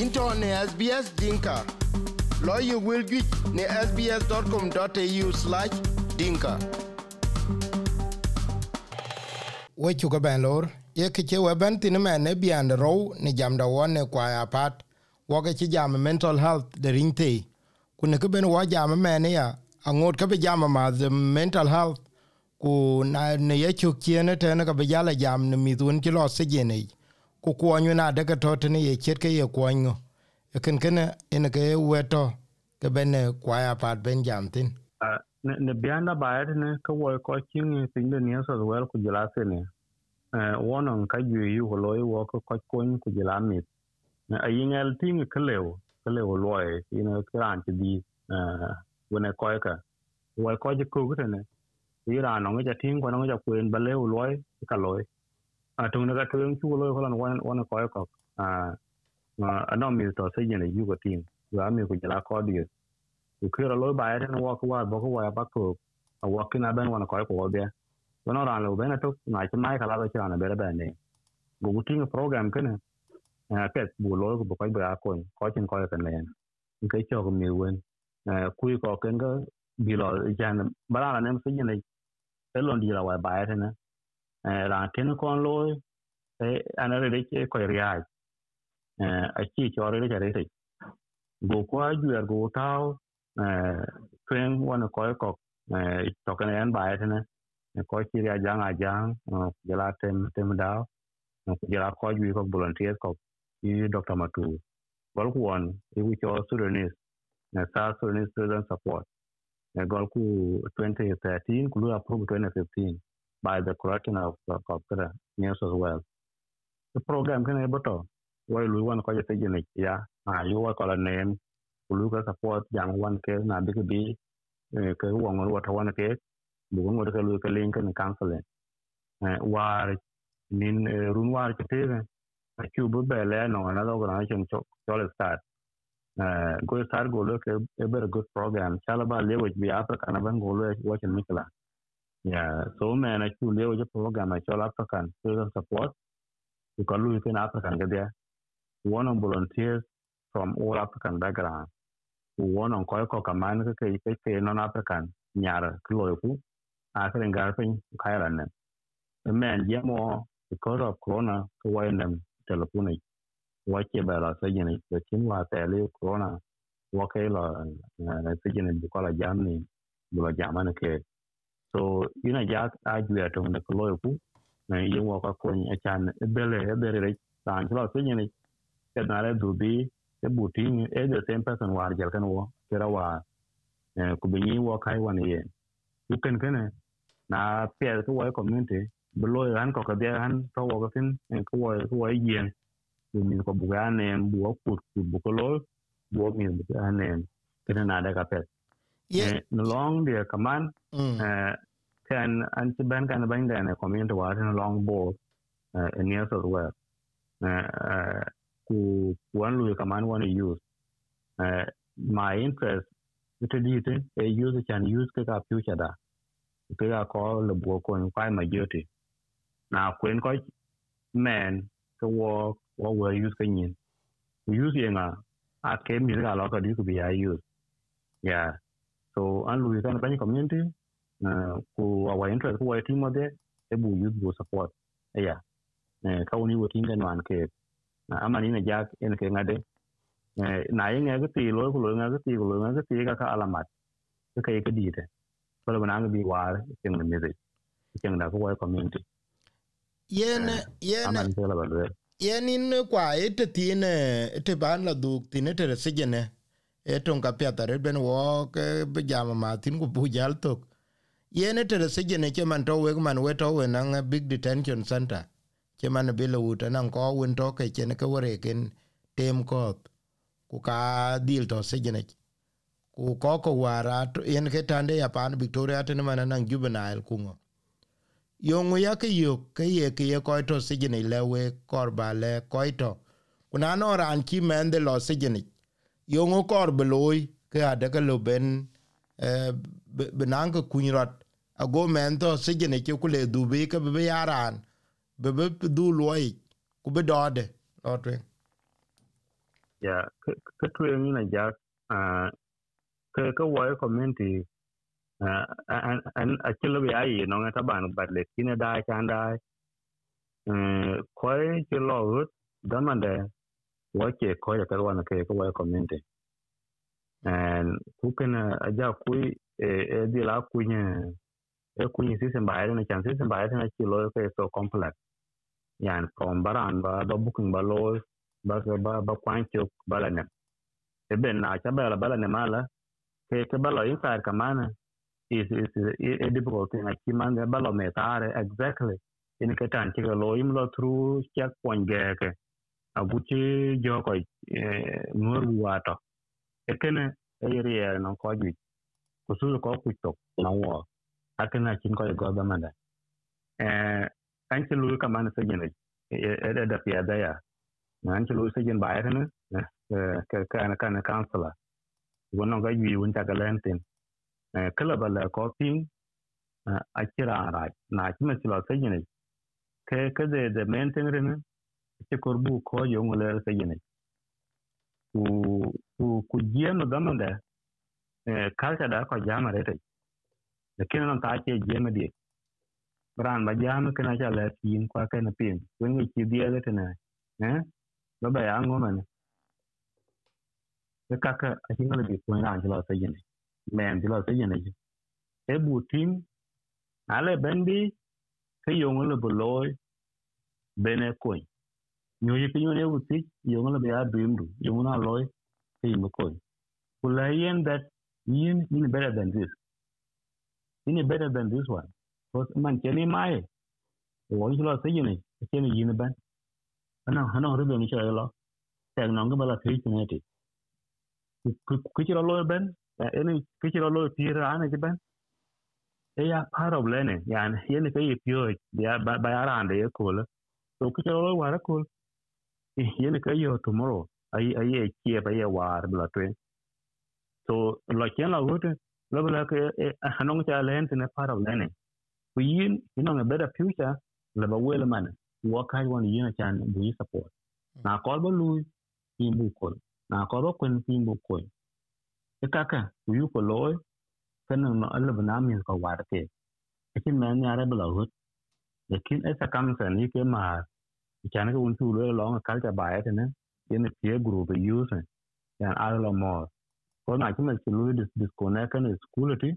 into ne SBS Dinka. Lawyer will get ne sbs.com.au slash dinka. We chuka ben lor, ye kiche we ben tine me ne bian row ni jam da wan ne kwa ya pat, waka chi jam mental health de ringte. Kuna ke ben wa jam me ne ya, angot ke be jam ma the mental health ku na ne ye chuk chiene tene ka jam ne midun ki lo ku kuony wen adeke ka to tene ye chet ke ye kuony e ken ken en ke weto ke bene kwaya pat ben jam tin. Ah, ne bianda bayat ne ka wo ko king e pin de ne so wel ku jila se ne eh, wonon ka ju yu ko loy e wo ko ko kun ku jila mit ne eh, ayingel ting ke lew ke lew loy ina kran ti di eh wona ko ka. Wo ko je ku ne ira no ga tin ko no ga kuen ba lew loy ka loy a tung ne ga tung chu loy ko lan won won ko ko a a no mi to se ne yu ko tin wa mi ko jila ko di ku kira loy ba ya qua wa ko wa bo ko wa ba ko a wa kina ben won ko ko be wono ran lo ben to na chi mai kala ba chi na be bên ne go ku tin program kene a pet bu loy ko ko ba ko ko chin ko ka ne cái cho ko mi wen ku ko ken ga bi lo jan bara na ne se ne te lon di la wa ba ya ne ran ken kon loy e ana re ke ko riai a chi cho re re re go kwa ju er go tao twen wan ko ko to kan en ba ya ne ko chi ria jang a jang jala tem tem dao jala ko ju ko volunteer ko i dr matu gol ku won i wi cho sudanese na south sudanese student support na gol ku 2013 ku lu approve 2015 by the correction of uh, of the news as well. The program kan e boto wai lu wan ko je ne ya a yu wa ko a name ku lu ka support jang wan ke na bi bi ke won wa ta wan ke bu ngon ka lu ka link kan counseling. War nin run war ke te a chu bu be le no na lo na chen cho cho le start. Eh, go start, go look eh, a very good program. Chala ba le which be africa na ban go lo watch mikla yeah so man a chu le which program a chola african student support. You can look in african get there one on volunteers from all african background. One on ko ko kaman ke ke ke non african. Nyar klo ku a ka ngar pin kailan Anh men yemo because of corona ko wayen telephone wache ba la sajini là wa tele corona. Wa kai la sajini là kala jamni bu la jamana ke so ina ja a juya to na kloyo ku na yin wa ka ko ni chan bele e bere re tan lo sajini ke na le du bi e buti ni e the same person war jel kan wo kera wa ku bi ni wa kai wa ye ku ken ken na pe ko wa community. Bu lo ran ko ka de han to wo ka tin ko wa ko wa yen bu ni ko buga nem bu kut ku bu ko lol bu min buga nem kena na da ka ye no long dia kaman kan an ti ban kan ban da ne community wa no long board eh near so well ku wan lu kaman wan use. Eh my interest ito di te e use can use ka future da ke ga ko le bu ko ni kai majority na kwen ko men ko wo what will use cái nhìn. Use à à cái mình là lo cái đi của bị use. Yeah so lui cái bên community uh ku our interest ku ai team ade e bu use bu support. Yeah. Eh ka woni wotin den wan ke na amani na jak en ke ngade eh na yin ga ti lo ku lo ga ti lo ga ti ka ka alamat. Ke kai ke di de ko lo na ga bi war ke ngene me ke ngada ku community yen yen ba yenin kwa ete tine ete ban la duk tine tere sejene eton ka piata red ben wo ke be jama ma tin ku bu jal tok yen tere je che man to we man we to we nang big detention center. Che man be lo uta nang ko wen to ke chen ke wore ken tem ko ku ka dil to sejene ku ko ko wara yen ke tande ya pan victoria tene man nang juvenile kungo yongu ya ke yo ke ye ke ye ko to ne lewe we korba le ko to. Kuna no ran ki men de lo sigini yongo kor beloy ke ade ke lo ben eh benang ke kunrat ago mento sigene ke kule dubi ke be yaran, be be du loy ku be dode lotwe ya, ke tuwe ni na ja ke ke wa community an a chilo bi ai no ngata ban badle kine da chanda da ko ke lo rut e eh, da man de wa ke ka wa na ke ko wa community. And kukena eh, aja kui e e di la kunya e kunya ni system ba ai na chan system ba ai na loyo ke so complex. Yan from baran ba do booking ba lo ba ba ba kwancho bala ne. E ben na cha bala bala ne mala ke ke ba lo inside kamana, is is a difficult thing like man ba lo me tare exactly. In ke tan ti lo im lo through check point ge ke abuti joko chi eh, wato. Ekene ngur wa to no ko ju ku ko kutok na wo akena kin ko go ba manda eh an lu ka man se gene eh, e da da pia da ya an lu se gene ba ya ne eh, ka ka na ka na counselor. Ga yi won ta ga eh kala bala ko pin a kira ra na ki ma sila sai gene ke ke de de maintenance rene ke korbu ko yo ngole sa yene ku ku ku jiya no da kalta da ko jama rete de kin nan ta ke jema die bran ba jama kana cha la tin kwa ka na pin kun ni ci die le tena eh ba ba ya ngoma ne ka ka a hinga le bi ko na angela sa yene ne men ti lo se yen e bu tin ale bendi ke yong le boloy bene koy nyo yi pinyo ne bu ti yong le ya dream du yong na loy ti yim koy kula yen that yin in better than this. In better than this one. Because man cheni mai wo yi lo se yen ke ni yin ban ana ana ru be ni cha lo tek no ngaba la ti ni ti ku chi lo ben ini kichiro lo tira ana jiban e ya part of learning yani yene kai pio ya ba ya rande ye kula so kichiro lo wara kul yene kai yo tomorrow ai ai e kia ba ye war bla twen so lo ken la wote lo bla ke hanong cha len tene part of learning ku yin you know a better future la ba wele man wo kai won yin chan bu support na ko ba lu yin bu ko na ko ba kun yin bu ko kaka yu ko loy kana no alla bana min ko war ke kin man ya ra bla hut lekin esa kam san ni ke ma chan ko un lo lo ka ta ba ya ne yen pie group use yan alo mo ko na kuma ki lu dis disconnect kan school ti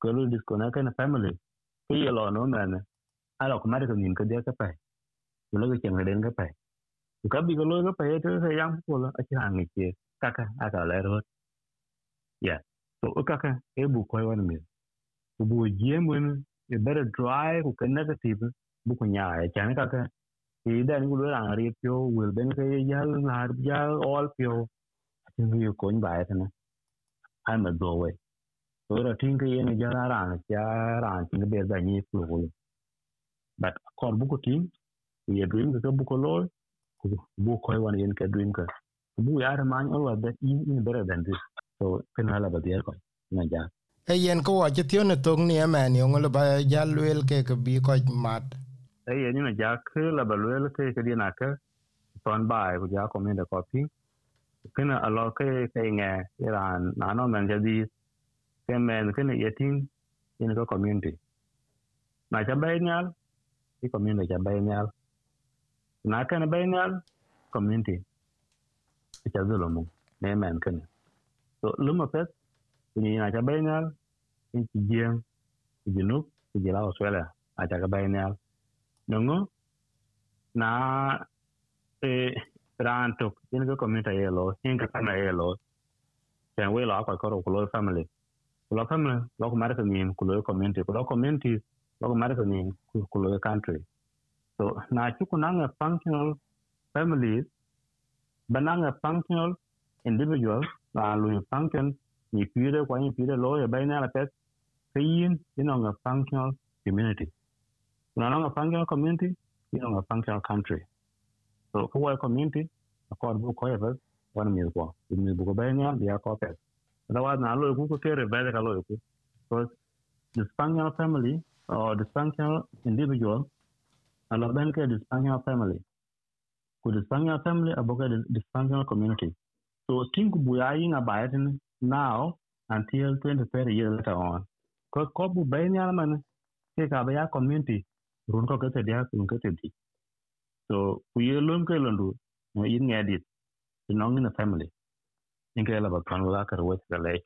ko lu disconnect kan family. Ko ye lo no man alo kuma mari ko nin ko de ka pa lo ko chen den ka pa ka bi ko lo ka pa to se yang ko lo a chi hang ni ke kaka aka le ro ya so kaka e bu ko wan mi ku bu ye mun e better drive ko negative bu ko nya e chan kaka e da ni lu ran ri pyo ben ke ya na ya all pyo tin yu ko ba ya na ai ma do we so ra tin ke ye ja ra ran ja ran tin be da ni fu ko but kon bu ko tin ye dream ke bu ko lo bu ko wan yen ke dream ka bu ya ra man all that in better than this so kana la ba dia ko na ja e yen ko wa che tione tong ni amen yo ngolo ba ja luel ke ke bi ko mat e ye ni na ja ke la ba luel ke ke di na ke ton bai ko ja ko me da ko pi kana a lo ke ke nge iran na no men ja di ke men ke ne yetin in ko community na ja bai nyal i community ja bai nyal na ke kana bai nyal community ja cha zulumu ne men ke ne so luma pet ni na ja cha bainal in chi jiem chi junub chi jila australia a cha ka bainal nungu? Na e ran tok in ko community ye lo in ka kana ye lo. Chen we lo ko ko ko lo family. Ko lo family, lo ko mara ni ko lo community. Ko lo community, lo ko mara ni ko lo country. So, na chu kunanga functional families bananga functional individual na lu function, ni phía đó ni nhị lo đó lối ở bên này yin cái cái a functional community nó nó functional community you know a functional country. So cái quay community là còn bu coi vậy quan mình qua mình bu bên này dia có cái đó là nó lối cũng cái về cái lối cũng so dysfunctional family, or dysfunctional individual là bên cái dysfunctional family. Ku dysfunctional family aboka dysfunctional community. So tin ku buya yin abayet now, until 20 30 years later on. Ko ko bu bayin ya man ke ka ba ya community run ko kete dia kun kete di. So ku ye lom ke londu no yin ngadi no ngin family. In ke la ba kan la ka wet ga le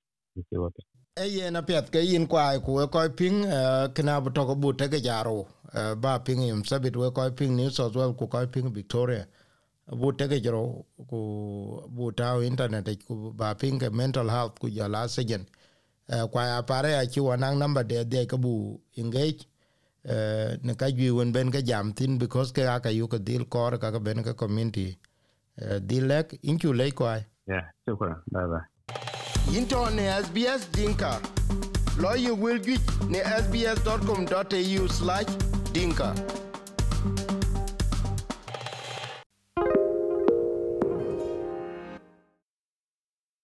ke wo e ye na pet ke yin kwa ku ko ping kna bu to ko bu te ke jaro ba ping yum sabit we ko ping ni so zo ku ko ping victoria. Bu te ke jaro ku bu ta internet ku ba ping ke mental health ku ya la sejen kwa ya pare a chi wanang number de de ka bu engage ne ka ju wen ben ke jam tin because ke aka yu ka dil kor ka ka ben ka community dilek inchu le kwai yeah shukran bye bye into ne SBS Dinka. Lawyer will get ne sbs.com.au slash dinka.